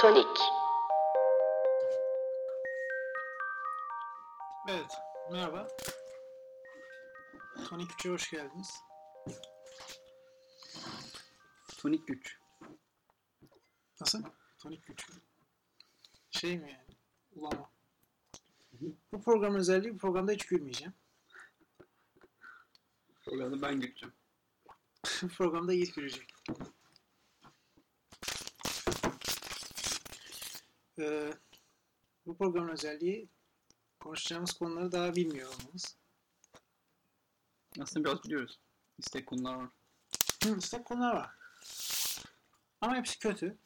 Tonik. Evet, merhaba. Tonik 3'e hoş geldiniz. Tonik güç. Nasıl? Tonik güç. Şey mi yani? Ulama. Bu programın özelliği bu programda hiç gülmeyeceğim. Programda ben güleceğim. bu programda Yiğit gülecek. Ee, bu programın özelliği konuşacağımız konuları daha bilmiyor olmamız. Aslında biraz biliyoruz. İstek konular var. Hı, istek konular var. Ama hepsi kötü.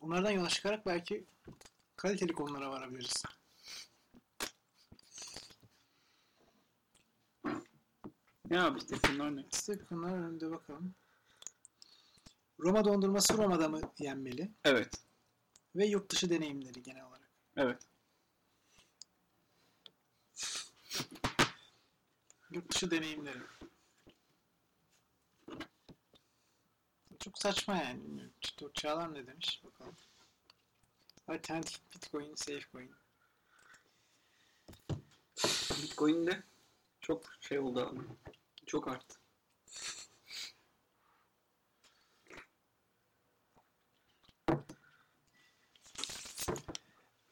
Onlardan yola çıkarak belki kaliteli konulara varabiliriz. Abi istek konular ne? İstek konular önünde bakalım. Roma dondurması Roma'da mı yenmeli? Evet. Ve yurt dışı deneyimleri genel olarak. Evet. Yurt dışı deneyimleri. Çok saçma yani. o Çağlar ne demiş? Bakalım. Alternatif Bitcoin, Safecoin. Bitcoin'de çok şey oldu abi. Çok arttı.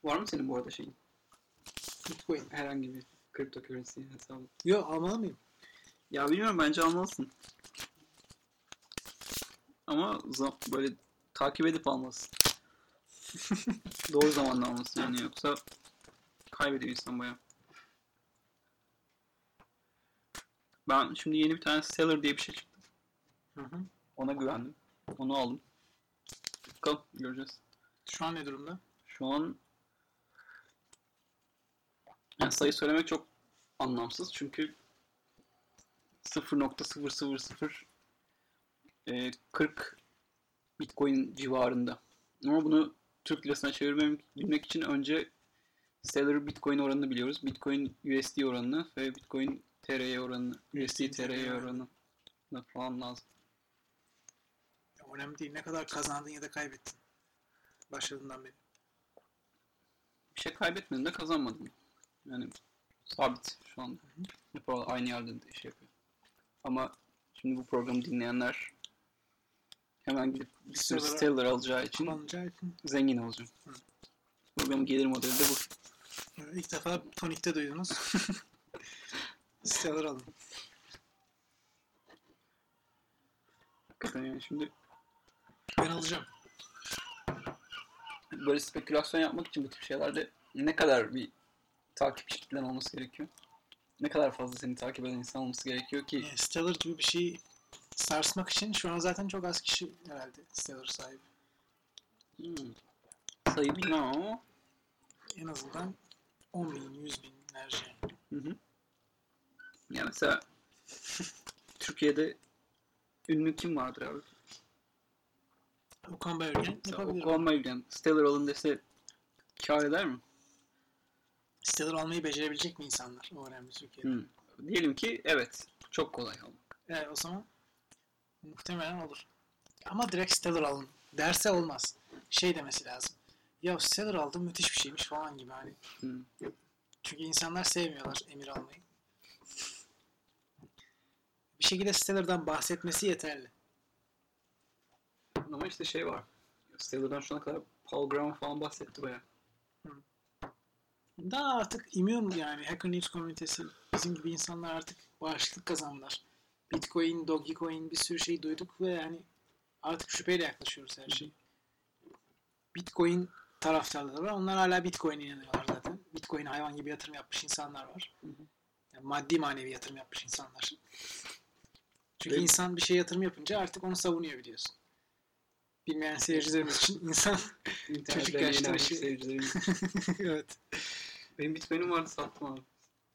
Var mı senin bu arada şeyin? Bitcoin. Herhangi bir cryptocurrency hesabı? Yok almalı mıyım? Ya bilmiyorum bence almalısın. Ama böyle takip edip almalısın. Doğru zamanda almalısın yani yoksa kaybediyor insan bayağı. Ben şimdi yeni bir tane Stellar diye bir şey çıktı. Hı hı. Ona güvendim. Onu aldım. Bakalım göreceğiz. Şu an ne durumda? Şu an yani sayı söylemek çok anlamsız çünkü 0.000 e, 40 Bitcoin civarında. Ama bunu Türk lirasına çevirmek için önce Stellar Bitcoin oranını biliyoruz. Bitcoin USD oranını ve Bitcoin TRY oranını, USD TRY oranını falan lazım. Ya, önemli değil. Ne kadar kazandın ya da kaybettin. Başladığından beri. Bir şey kaybetmedim de kazanmadım. Yani sabit şu anda. Hep aynı yerde de şey yapıyor. Ama şimdi bu programı dinleyenler hemen gidip bir sürü Stellar alacağı için Kullanacağı için. zengin olacağım. Hı. Programın gelir modeli de bu. İlk defa Tonik'te duydunuz. Stellar alın. Hakikaten yani şimdi Ben alacağım. böyle spekülasyon yapmak için bu tip şeylerde ne kadar bir takipçi kitlen olması gerekiyor? Ne kadar fazla seni takip eden insan olması gerekiyor ki Yani Stellar gibi bir şey sarsmak için şu an zaten çok az kişi herhalde Stellar sahibi. hmm, sayı bilmem ama En azından 10 bin, 100 binlerce. Hı hı. Ya mesela Türkiye'de ünlü kim vardır abi? Okan Bayülgen yapabilir. Okan Bayülgen Stellar alın dese kar eder mi? Stellar almayı becerebilecek mi insanlar? O önemli Türkiye'de. Hı. Diyelim ki evet. Çok kolay almak. Evet o zaman muhtemelen olur. Ama direkt Stellar alın derse olmaz. Şey demesi lazım. Ya Stellar aldım müthiş bir şeymiş falan gibi hani. Hı. Çünkü insanlar sevmiyorlar emir almayı. Bir şekilde Stellar'dan bahsetmesi yeterli. Ama işte şey var. Stellar'dan şu ana kadar Paul Graham falan bahsetti baya. Daha artık immün yani Hacker News komünitesi bizim gibi insanlar artık bağışıklık kazandılar. Bitcoin, Dogecoin bir sürü şey duyduk ve yani artık şüpheyle yaklaşıyoruz her şeye. Bitcoin taraftarları var. Onlar hala Bitcoin'e inanıyorlar zaten. Bitcoin hayvan gibi yatırım yapmış insanlar var. Yani maddi manevi yatırım yapmış insanlar. Çünkü Ve- insan bir şey yatırım yapınca artık onu savunuyor biliyorsun. Bilmeyen seyircilerimiz için insan Çocuk yaşta şey- evet. Benim Bitcoin'im vardı sattım abi.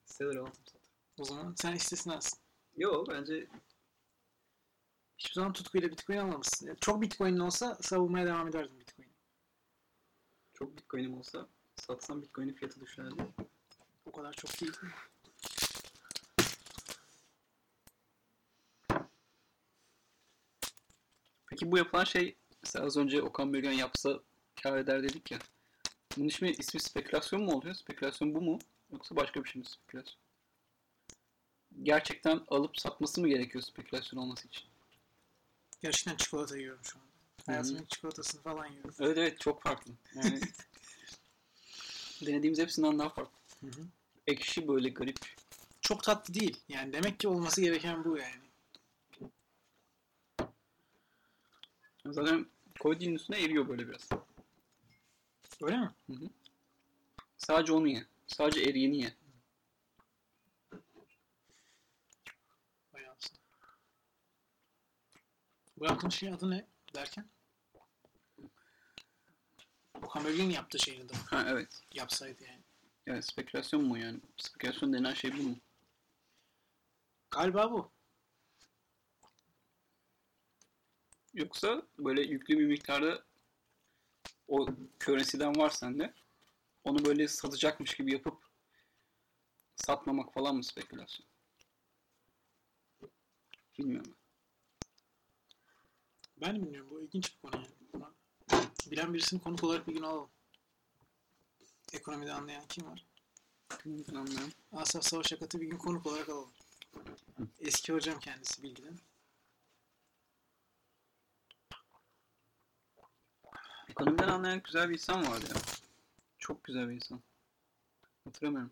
Stellar aldım sattım. O zaman sen istisnasın. Yo bence Hiçbir zaman tutkuyla Bitcoin almamışsın. Yani çok Bitcoin'in olsa savunmaya devam ederdim Bitcoin'i. çok Bitcoin'im olsa satsam Bitcoin'in fiyatı düşerdi. O kadar çok değil. Peki bu yapılan şey Mesela az önce Okan Bölgen yapsa kar eder dedik ya. Bunun ismi, ismi spekülasyon mu oluyor? Spekülasyon bu mu? Yoksa başka bir şey mi spekülasyon? Gerçekten alıp satması mı gerekiyor spekülasyon olması için? Gerçekten çikolata yiyorum şu an. Hayatımın çikolatasını falan yiyorum. Evet evet çok farklı. Yani denediğimiz hepsinden daha farklı. Hı hı. Ekşi böyle garip. Çok tatlı değil. Yani demek ki olması gereken bu yani. Zaten koyduğun üstüne eriyor böyle biraz. Öyle mi? Sadece onu ye. Sadece eriyeni ye. Bayağı aslında. Bu yaptığın şeyin adı ne derken? Okan Bölge'nin yaptığı şeyini de Ha evet. yapsaydı yani. Yani spekülasyon mu yani? Spekülasyon denen şey bu mu? Galiba bu. Yoksa böyle yüklü bir miktarda o currency'den var sende. Onu böyle satacakmış gibi yapıp satmamak falan mı spekülasyon? Bilmiyorum. Ben de bilmiyorum. Bu ilginç bir konu yani. Bilen birisini konuk olarak bir gün alalım. Ekonomide anlayan kim var? Ben anlıyorum. Asaf Savaş Akat'ı bir gün konuk olarak alalım. Eski hocam kendisi bilgiden. Ekonomiden anlayan güzel bir insan vardı ya. Çok güzel bir insan. Hatırlamıyorum.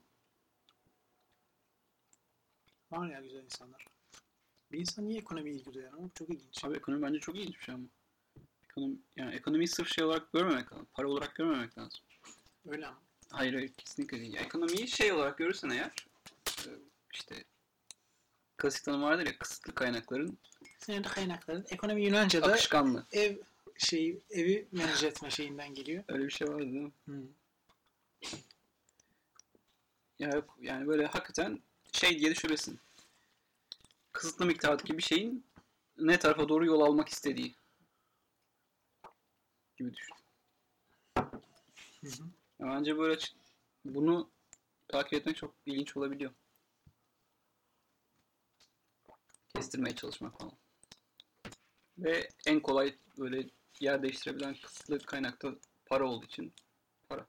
Var ya güzel insanlar. Bir insan niye ekonomiye ilgi duyar ama çok ilginç. Abi ekonomi bence çok iyi bir şey ama. Ekonomi, yani ekonomiyi sırf şey olarak görmemek lazım. Para olarak görmemek lazım. Öyle ama. Hayır hayır kesinlikle değil. Ya, ekonomiyi şey olarak görürsen eğer e, işte klasik tanım vardır ya kısıtlı kaynakların Senin kaynakların ekonomi Yunanca'da akışkanlığı. ev şeyi evi menaj etme şeyinden geliyor. Öyle bir şey vardı değil mi? Ya yok yani böyle hakikaten şey diye düşünebilirsin. Kısıtlı miktardaki bir şeyin ne tarafa doğru yol almak istediği gibi düşün. Hı hı. Ya bence böyle bunu takip etmek çok ilginç olabiliyor. Kestirmeye çalışmak falan. Ve en kolay böyle yer değiştirebilen kısıtlı kaynakta para olduğu için para.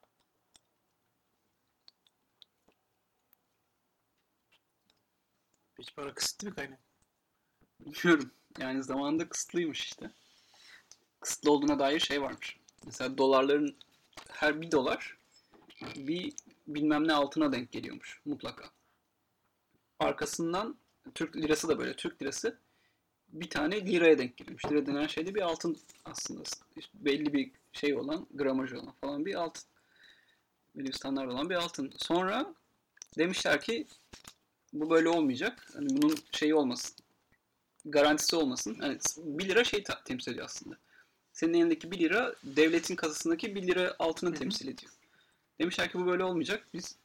Peki para kısıtlı bir kaynak. Bilmiyorum. Yani zamanında kısıtlıymış işte. Kısıtlı olduğuna dair şey varmış. Mesela dolarların her bir dolar bir bilmem ne altına denk geliyormuş mutlaka. Arkasından Türk lirası da böyle. Türk lirası bir tane liraya denk geliyormuş. Lira denen şey de bir altın aslında. İşte belli bir şey olan, gramajı olan falan bir altın. Belli bir standart olan bir altın. Sonra demişler ki bu böyle olmayacak. Hani bunun şeyi olmasın. Garantisi olmasın. Hani 1 lira şey temsil ediyor aslında. Senin elindeki 1 lira devletin kasasındaki 1 lira altını temsil ediyor. Demişler ki bu böyle olmayacak. Biz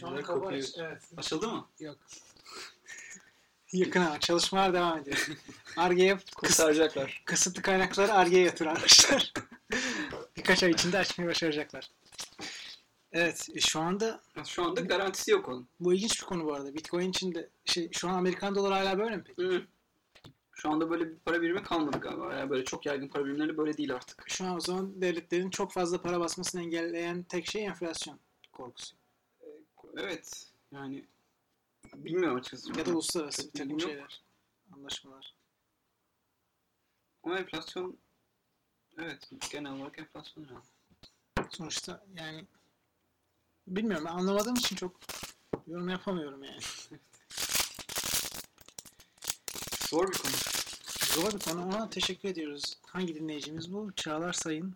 Kapı kapıyı- Evet. açıldı mı? Yok. Yakın ama çalışmalar devam ediyor. Arge'ye Kurtaracaklar. kısıtlı kaynakları Arge'ye yatırmışlar. Birkaç ay içinde açmayı başaracaklar. Evet, e, şu anda Şu anda garantisi yok onun. bu ilginç bir konu bu arada. Bitcoin için de şey şu an Amerikan doları hala böyle mi peki? Hı. Şu anda böyle bir para birimi kalmadı galiba. Yani böyle çok yaygın para birimleri böyle değil artık. Şu an o zaman devletlerin çok fazla para basmasını engelleyen tek şey enflasyon korkusu. Evet. Yani bilmiyorum açıkçası. Ya da uluslararası bir takım Bilgim yok. şeyler, anlaşmalar. Ama enflasyon evet genel olarak enflasyon yani. Sonuçta yani bilmiyorum ben anlamadığım için çok yorum yapamıyorum yani. Zor bir konu. Zor bir konu ama teşekkür ediyoruz. Hangi dinleyicimiz bu? Çağlar Sayın.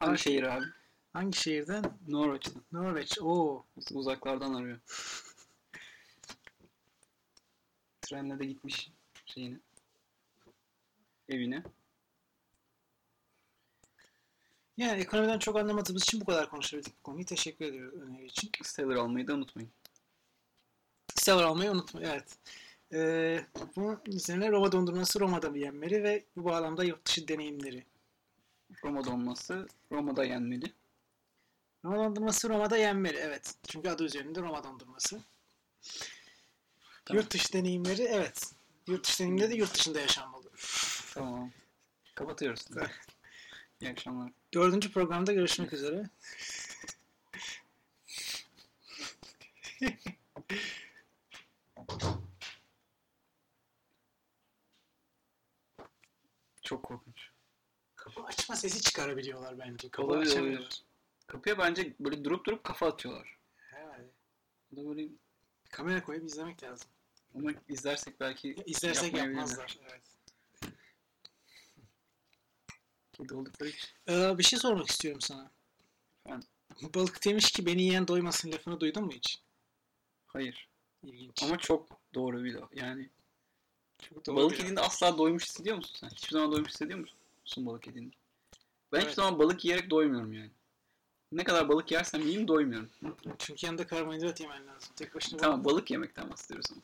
Hangi- şehir abi? Hangi şehirden? Norveç'ten. Norveç. Oo. Uzaklardan arıyor. Trenle de gitmiş şeyine. Evine. Yani ekonomiden çok anlamadığımız için bu kadar konuşabildik bu konuyu. Teşekkür ediyoruz öneri için. Stellar almayı da unutmayın. Stellar almayı unutma. Evet. Ee, bunun üzerine Roma dondurması Roma'da yenmeli ve bu bağlamda yurt dışı deneyimleri. Roma donması Roma'da yenmeli. Roma dondurması Roma'da yenmeli. Evet. Çünkü adı üzerinde Roma dondurması. Tamam. Yurt dışı deneyimleri evet. Yurt dışı deneyimleri de yurt dışında yaşanmalı. Tamam. Kapatıyoruz. İyi akşamlar. Dördüncü programda görüşmek üzere. Çok korkunç. Kapı açma sesi çıkarabiliyorlar bence. Kapı Olabilir, açamıyorlar. olabilir. Kapıya bence böyle durup durup kafa atıyorlar. Herhalde. Bu da böyle Kamera koyup izlemek lazım. ama izlersek belki İzlersek yapmayabilirler. yapmazlar. Evet. Kedi oldukları için. Ee, bir şey sormak istiyorum sana. Efendim? Balık demiş ki beni yiyen doymasın lafını duydun mu hiç? Hayır. İlginç. Ama çok doğru bir laf. Yani Çok doğru balık yediğinde asla doymuş hissediyor musun sen? Hiçbir zaman doymuş hissediyor musun balık yediğinde? Ben Evet. hiçbir zaman balık yiyerek doymuyorum yani. Ne kadar balık yersem yiyeyim doymuyorum. Çünkü yanında karbonhidrat yemen lazım. Tek başına Tamam balık yemekten bahsediyoruz ama.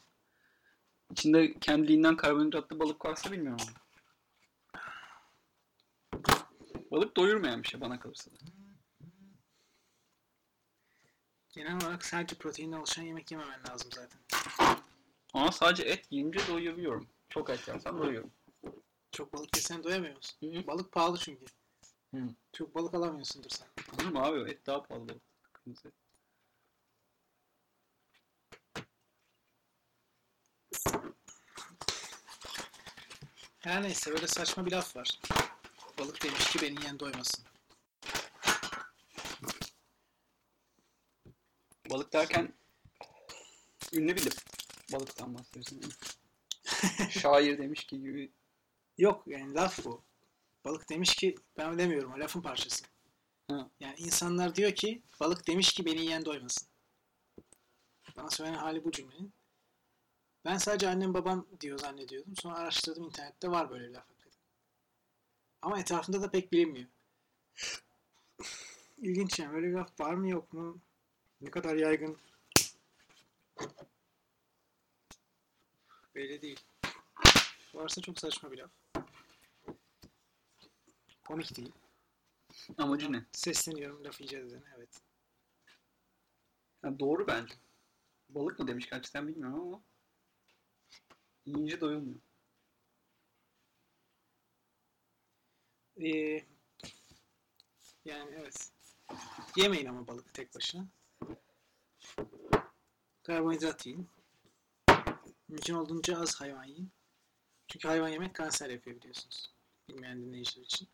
İçinde kendiliğinden karbonhidratlı balık varsa bilmiyorum ama. Balık doyurmayan bir şey bana kalırsa da. Genel olarak sadece proteinle oluşan yemek yememen lazım zaten. Ama sadece et yiyince doyabiliyorum. Çok et yersem doyuyorum. Çok balık yesen doyamıyor musun? Hı hı. Balık pahalı çünkü. Hı. Çok balık alamıyorsundur sen. Olur mu abi? Et daha pahalı. Kırmızı et. Her neyse böyle saçma bir laf var. Balık demiş ki beni yiyen doymasın. Balık derken ünlü bir balıktan bahsediyorsun. Şair demiş ki gibi. Yok yani laf bu. Balık demiş ki ben demiyorum o lafın parçası. Yani insanlar diyor ki balık demiş ki beni yiyen doymasın. Bana söylenen hali bu cümlenin. Ben sadece annem babam diyor zannediyordum. Sonra araştırdım internette var böyle bir laf hakikaten. Ama etrafında da pek bilinmiyor. İlginç yani böyle bir laf var mı yok mu? Ne kadar yaygın? Belli değil. Varsa çok saçma bir laf. Komik değil. Amacı ne? Sesleniyorum laf icat edene evet. Ya doğru bence. Balık mı demiş gerçekten bilmiyorum ama yiyince doyulmuyor. Ee, yani evet. Yemeyin ama balık tek başına. Karbonhidrat yiyin. Mümkün olduğunca az hayvan yiyin. Çünkü hayvan yemek kanser yapıyor biliyorsunuz. Bilmeyen dinleyiciler için.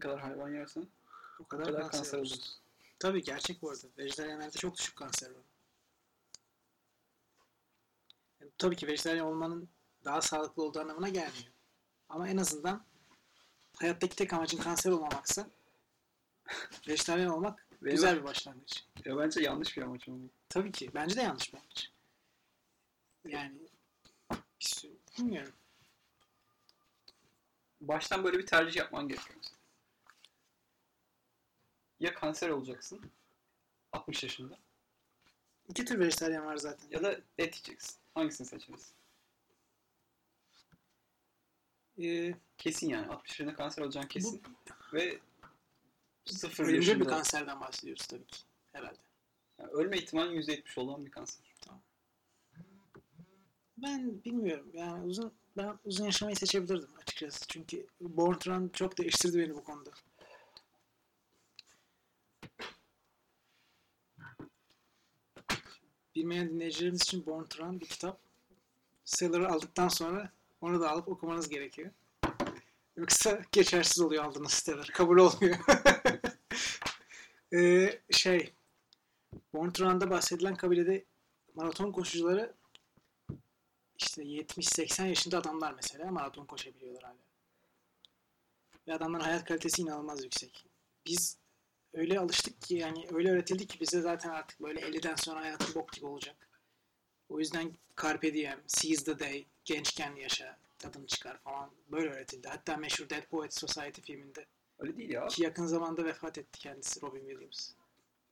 Kadar hayvan yersen O o kadar, kadar kanser, kanser olursun. olursun. Tabii gerçek bu arada. Vejetaryenlerde çok düşük kanser var. Yani tabii ki vejetaryen olmanın daha sağlıklı olduğu anlamına gelmiyor. Ama en azından hayattaki tek amacın kanser olmamaksa vejetaryen olmak Benim- güzel bir başlangıç. Ya bence yanlış bir amaç ama. bu. Tabii ki. Bence de yanlış bir amaç. Yani bir sürü, bilmiyorum. Baştan böyle bir tercih yapman gerekiyor. Ya kanser olacaksın 60 yaşında İki tür vejetaryen var zaten. ya da et yiyeceksin. Hangisini seçeriz? Ee, Kesin yani 60 yaşında kanser olacaksın kesin. Ve 0 ölümcül yaşında bir kanserden bahsediyoruz tabii ki. Herhalde. yani ölme ihtimali %70 olan bir kanser. Ben bilmiyorum. Yani uzun ben uzun yaşamayı seçebilirdim açıkçası. Çünkü Born Run çok değiştirdi beni bu konuda. Bilmeyen dinleyicilerimiz için Born to bir kitap. Seller'ı aldıktan sonra onu da alıp okumanız gerekiyor. Yoksa geçersiz oluyor aldığınız siteler. Kabul olmuyor. Ee, şey Born to bahsedilen kabilede maraton koşucuları işte 70-80 yaşında adamlar mesela maraton koşabiliyorlar hala. Ve adamların hayat kalitesi inanılmaz yüksek. Biz öyle alıştık ki yani öyle öğretildi ki bize zaten artık böyle 50'den sonra hayatın bok gibi olacak. O yüzden Carpe Diem, Seize the Day, gençken yaşa, tadını çıkar falan böyle öğretildi. Hatta meşhur Dead Poets Society filminde Öyle değil ya. ki yakın zamanda vefat etti kendisi Robin Williams.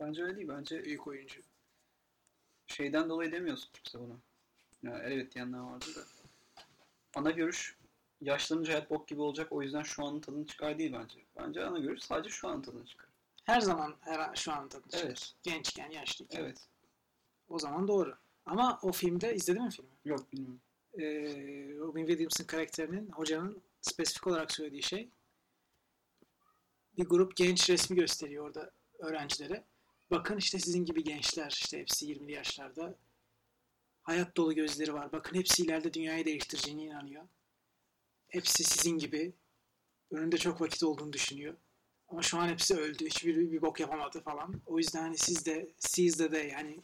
Bence öyle değil. Bence Büyük oyuncu. şeyden dolayı demiyorsun kimse buna. Ya evet diyenler vardı da. Ana görüş yaşlanınca hayat bok gibi olacak o yüzden şu anın tadını çıkar değil bence. Bence ana görüş sadece şu anın tadını çıkar. Her zaman her, şu an tadı çıkar. Evet. Gençken, yaşlıyken. Evet. O zaman doğru. Ama o filmde izledin mi filmi? Yok bilmiyorum. Ee, Robin Williams'ın karakterinin hocanın spesifik olarak söylediği şey bir grup genç resmi gösteriyor orada öğrencilere. Bakın işte sizin gibi gençler işte hepsi 20'li yaşlarda hayat dolu gözleri var. Bakın hepsi ileride dünyayı değiştireceğine inanıyor. Hepsi sizin gibi önünde çok vakit olduğunu düşünüyor. Ama şu an hepsi öldü. Hiçbiri bir bok yapamadı falan. O yüzden hani siz de sizde de yani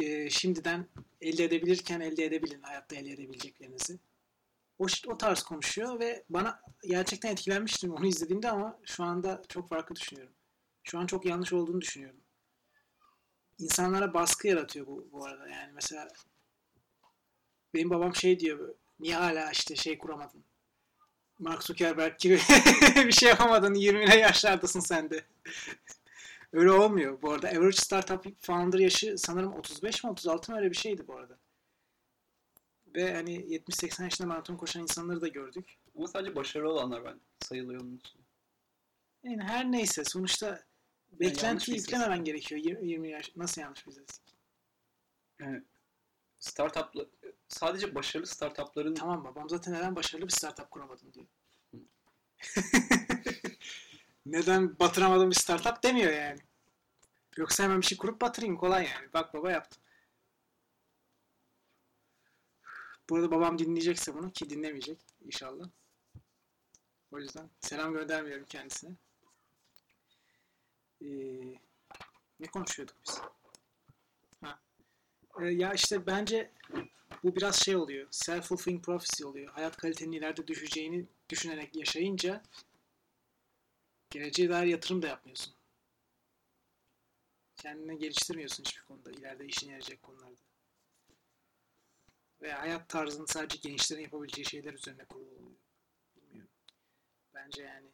e, şimdiden elde edebilirken elde edebilin hayatta elde edebileceklerinizi. O, o tarz konuşuyor ve bana gerçekten etkilenmiştim onu izlediğimde ama şu anda çok farklı düşünüyorum. Şu an çok yanlış olduğunu düşünüyorum. İnsanlara baskı yaratıyor bu, bu arada. Yani mesela benim babam şey diyor niye hala işte şey kuramadın? Mark Zuckerberg gibi bir şey yapamadın 20'le yaşlardasın sen de. Öyle olmuyor bu arada. Average Startup Founder yaşı sanırım 35 mi 36 mı öyle bir şeydi bu arada. Ve hani 70-80 yaşında maraton koşan insanları da gördük. Ama sadece başarılı olanlar ben sayılıyor onun için. Yani her neyse sonuçta yanlış beklenti bir yüklememen gerekiyor. 20 20 yaş nasıl yanlış bir istatistik? Yani startuplı sadece başarılı startupların Tamam babam zaten neden başarılı bir startup kuramadın diyor. neden batıramadın bir startup demiyor yani. Yoksa hemen bir şey kurup batırayım kolay yani. Bak baba yaptım. Bu arada babam dinleyecekse bunu ki dinlemeyecek inşallah. O yüzden selam göndermiyorum kendisine. Ee, ne konuşuyorduk biz? Ha. Ee, ya işte bence bu biraz şey oluyor. Self-fulfilling prophecy oluyor. Hayat kalitenin ileride düşeceğini düşünerek yaşayınca geleceğe dair yatırım da yapmıyorsun. Kendini geliştirmiyorsun hiçbir konuda. ileride işine yarayacak konularda. Ve hayat tarzını sadece gençlerin yapabileceği şeyler üzerine kurulu oluyor. Bilmiyorum. Bence yani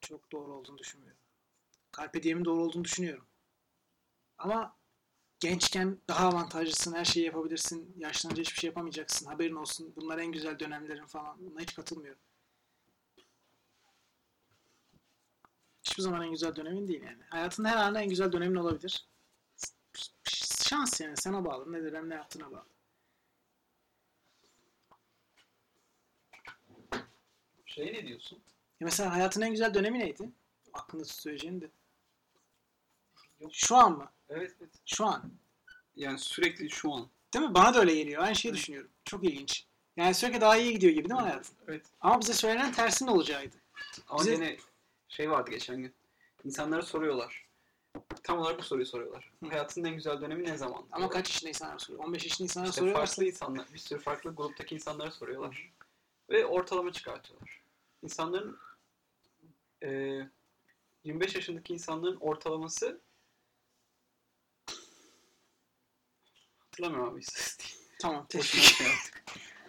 çok doğru olduğunu düşünmüyorum. Carpe Diem'in doğru olduğunu düşünüyorum. Ama gençken daha avantajlısın, her şeyi yapabilirsin, yaşlanınca hiçbir şey yapamayacaksın, haberin olsun, bunlar en güzel dönemlerin falan. Buna hiç katılmıyorum. Hiçbir zaman en güzel dönemin değil yani. Hayatın her anında en güzel dönemin olabilir. Şans yani sana bağlı. Ne dönem ne yaptığına bağlı. şey ne diyorsun? Ya mesela hayatın en güzel dönemi neydi? Aklında söyleyeceğin de. Yok. Şu an mı? Evet evet. Şu an. Yani sürekli şu an. Değil mi? Bana da öyle geliyor. Aynı şeyi düşünüyorum. Çok ilginç. Yani sürekli daha iyi gidiyor gibi değil mi hayatın? Evet. Ama bize söylenen tersinin olacağıydı. Ama Bize- gene şey vardı geçen gün. İnsanlara soruyorlar. Tam olarak bu soruyu soruyorlar. Hı. Hayatının en güzel dönemi ne zaman? Ama diyorlar. kaç yaşında insanlar soruyor? 15 yaşında insanlar İşte soruyorlar. farklı insanlar, bir sürü farklı gruptaki insanlara soruyorlar. Ve ortalama çıkartıyorlar. İnsanların eee 25 yaşındaki insanların ortalaması hatırlamıyorum abi istatistiği. Tamam. Teşekkür, şey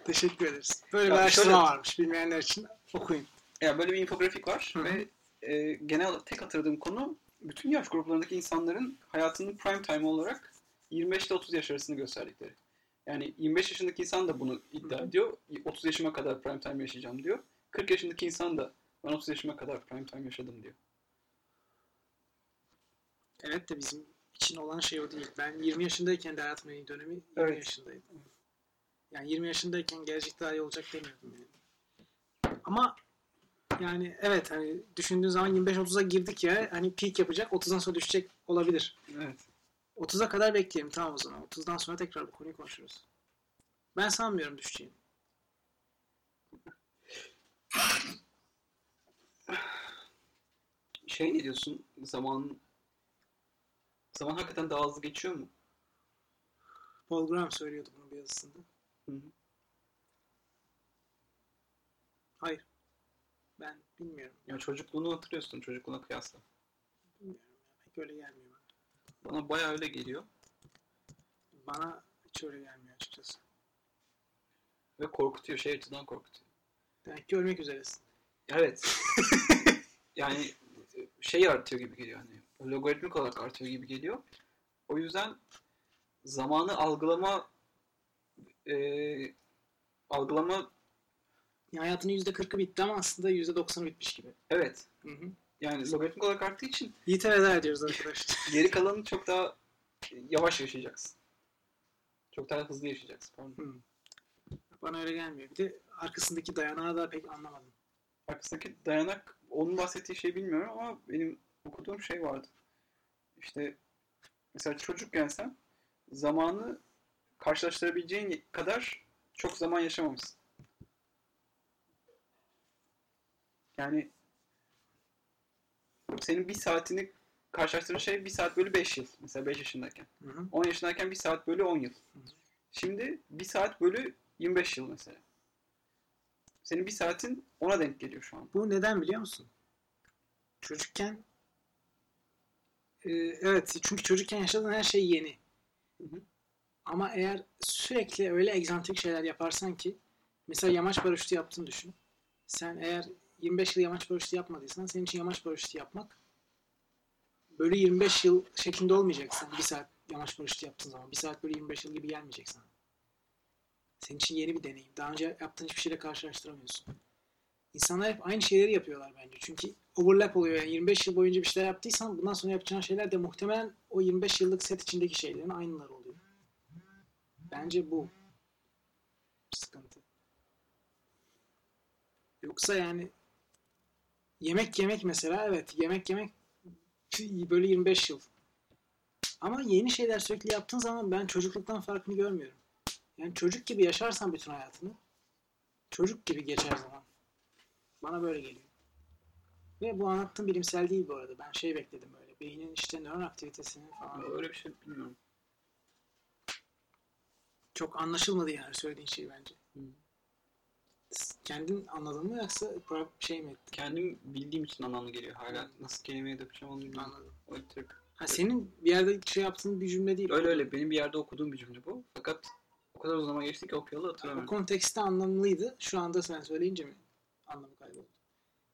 teşekkür ederiz. Böyle bir Ya araştırma şöyle- varmış. Bilmeyenler için okuyun. Ya böyle bir infografik var Hı hı. ve e, genel olarak tek hatırladığım konu bütün yaş gruplarındaki insanların hayatının prime time olarak 25 ile 30 yaş arasını gösterdikleri. Yani 25 yaşındaki insan da bunu iddia Hı hı. ediyor. 30 yaşıma kadar prime time yaşayacağım diyor. 40 yaşındaki insan da ben 30 yaşıma kadar prime time yaşadım diyor. Evet de bizim için olan şey o değil. Ben 20 yaşındayken de hayatımın en iyi dönemi 20 Evet. yaşındaydım. Yani 20 yaşındayken gelecek daha iyi olacak demiyordum yani. Ama yani evet hani düşündüğün zaman 25-30'a girdik ya hani peak yapacak 30'dan sonra düşecek olabilir. Evet. 30'a kadar bekleyelim tamam o zaman. 30'dan sonra tekrar bu konuyu konuşuruz. Ben sanmıyorum düşeceğini. Şey ne diyorsun? Zaman zaman hakikaten daha hızlı geçiyor mu? Paul Graham söylüyordu bunu bir yazısında. Hı hı. Hayır. Ben bilmiyorum. Ya çocukluğunu hatırlıyorsun çocukluğuna kıyasla. Bilmiyorum. ya. Pek öyle gelmiyor bana. Bana bayağı öyle geliyor. Bana hiç öyle gelmiyor açıkçası. Ve korkutuyor. Şey açıdan korkutuyor. Demek ki ölmek üzeresin. Evet. yani şey artıyor gibi geliyor hani. Logaritmik olarak artıyor gibi geliyor. O yüzden zamanı algılama e, algılama Yani hayatının %40'ı bitti ama aslında %90'ı bitmiş gibi. Evet. Hı hı. Yani logaritmik olarak arttığı için Yiğit'e veda ediyoruz arkadaşlar. geri kalanı çok daha yavaş yaşayacaksın. Çok daha hızlı yaşayacaksın. Pardon. Hı. Bana öyle gelmiyor. Bir de arkasındaki dayanağı da pek anlamadım. Arkasındaki dayanak, onun bahsettiği şey bilmiyorum ama benim okuduğum şey vardı. İşte mesela çocukken sen zamanı karşılaştırabileceğin kadar çok zaman yaşamamışsın. Yani senin bir saatini karşılaştırdığın şey bir saat bölü 5 yıl. Mesela 5 yaşındayken. Hı hı. 10 yaşındayken bir saat bölü 10 yıl. hı. Şimdi bir saat bölü 25 yıl mesela. Senin bir saatin ona denk geliyor şu an. Bu neden biliyor musun? Çocukken e, evet çünkü çocukken yaşadığın her şey yeni. Hı hı. Ama eğer sürekli öyle egzantrik şeyler yaparsan ki mesela yamaç paraşütü yaptığını düşün. Sen eğer 25 yıl yamaç paraşütü yapmadıysan senin için yamaç paraşütü yapmak bölü 25 yıl şeklinde olmayacak sen bir saat yamaç paraşütü yaptığın zaman. Bir saat bölü 25 yıl gibi gelmeyecek sana. Senin için yeni bir deneyim. Daha önce yaptığın hiçbir şeyle karşılaştıramıyorsun. İnsanlar hep aynı şeyleri yapıyorlar bence. Çünkü overlap oluyor. Yani 25 yıl boyunca bir şeyler yaptıysan bundan sonra yapacağın şeyler de muhtemelen o 25 yıllık set içindeki şeylerin aynıları oluyor. Bence bu sıkıntı. Yoksa yani yemek yemek mesela evet yemek yemek böyle 25 yıl. Ama yeni şeyler sürekli yaptığın zaman ben çocukluktan farkını görmüyorum. Yani çocuk gibi yaşarsan bütün hayatını çocuk gibi geçer zaman. Bana böyle geliyor. Ve bu anlattığım bilimsel değil bu arada. Ben şey bekledim böyle. Beynin işte nöron aktivitesini falan. Öyle bir şey bilmiyorum. Çok anlaşılmadı yani söylediğin şey bence. Hı. Kendin anladın mı yoksa şey mi ettin? Kendim bildiğim için anlamlı geliyor hala. Nasıl kelimeye dökeceğim onu bilmiyorum. Anladım. O Türk. Ha, senin bir yerde şey yaptığın bir cümle değil. Öyle öyle. Benim bir yerde okuduğum bir cümle bu. Fakat o kadar uzun zaman geçti ki okuyalı O hatırlamıyorum. kontekste anlamlıydı. Şu anda sen söyleyince mi anlamı kayboldu?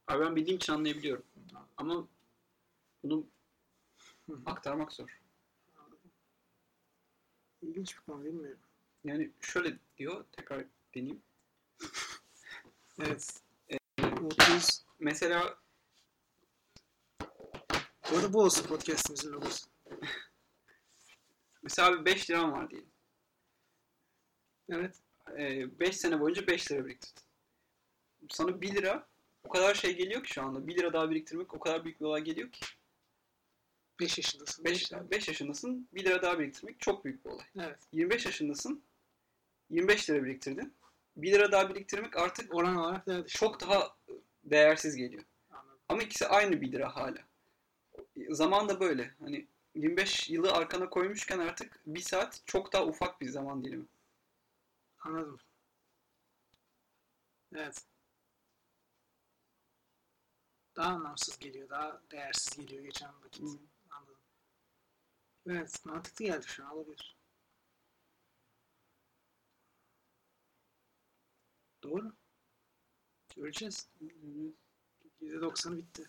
Abi ben bildiğim için anlayabiliyorum. Ama bunu aktarmak zor. İlginç bir konu bilmiyorum. Yani şöyle diyor, tekrar deneyeyim. Evet. Mutluyuz. Mesela Bu arada bu olsun podcastimizin logosu. mesela 5 liram var diyelim. Evet. 5 sene boyunca 5 lira biriktirdin. Sana 1 lira o kadar şey geliyor ki şu anda. 1 lira daha biriktirmek o kadar büyük bir olay geliyor ki. 5 yaşındasın. 5, 5 yaşındasın 1 lira daha biriktirmek çok büyük bir olay. Evet. 25 yaşındasın 25 lira biriktirdin. 1 lira daha biriktirmek artık Oran olarak düşük. çok daha değersiz geliyor. Anladım. Ama ikisi aynı 1 lira hala. Zaman da böyle. Hani 25 yılı arkana koymuşken artık bir saat çok daha ufak bir zaman dilimi. Anladım. Evet. Daha anlamsız geliyor. Daha değersiz geliyor geçen vakit. Hı. Anladım. Evet. Mantıklı geldi şu an. Olabilir. Doğru. Göreceğiz. %90'ı bitti.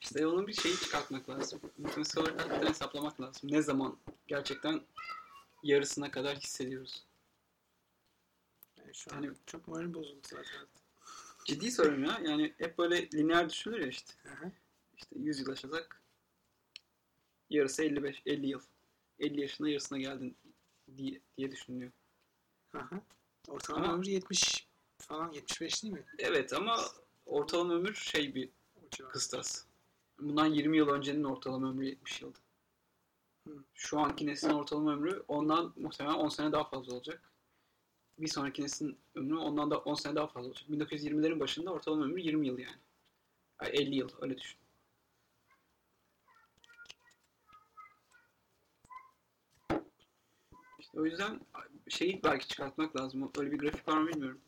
İşte onun bir şeyi çıkartmak lazım. Matematiksel olarak hesaplamak lazım. Ne zaman gerçekten yarısına kadar hissediyoruz. Yani şu an Hani- çok moralim bozuldu zaten. Ciddi soruyorum ya. Yani hep böyle lineer düşünülür ya işte. Hı hı. İşte 100 yıl yaşasak yarısı 55, 50 yıl. 50 yaşına yarısına geldin diye, diye düşünülüyor. Hı. Ortalama Ama- ömrü 70 falan 75 değil mi? Evet ama ortalama ömür şey bir kıstas. Bundan 20 yıl öncenin ortalama ömrü 70 yıldı. Şu anki neslin ortalama ömrü ondan muhtemelen 10 sene daha fazla olacak. Bir sonraki neslin ömrü ondan da 10 sene daha fazla olacak. 1920'lerin başında ortalama ömrü 20 yıl yani. yani 50 yıl öyle düşün. İşte o yüzden şeyi belki çıkartmak lazım. Öyle bir grafik var mı bilmiyorum.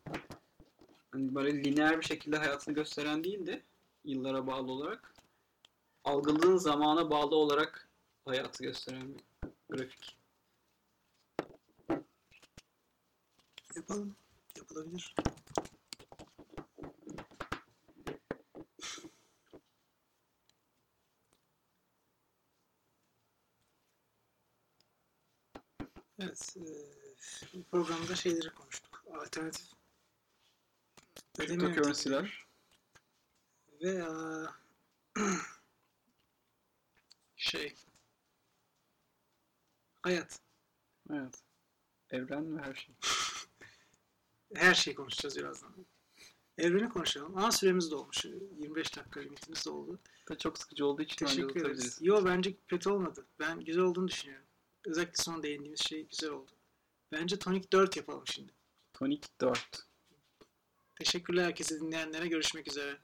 Hani böyle lineer bir şekilde hayatını gösteren değil de yıllara bağlı olarak algıladığın zamana bağlı olarak hayatı gösteren bir grafik. Yapalım. Yapılabilir. Evet. eee, bu programda şeyleri konuştuk. Alternatif Ödeme Cryptocurrency'ler. Ve aa, şey hayat. Evet. Evren ve her şey. Her şeyi konuşacağız birazdan. Evreni konuşalım. Aa süremiz dolmuş. 25 dakika limitimiz doldu. Da çok sıkıcı olduğu için Teşekkür ederiz. Yo bence kötü olmadı. Ben güzel olduğunu düşünüyorum. Özellikle son değindiğimiz şey güzel oldu. Bence Tonic 4 yapalım şimdi. Tonic 4. Teşekkürler herkese dinleyenlere. Görüşmek üzere.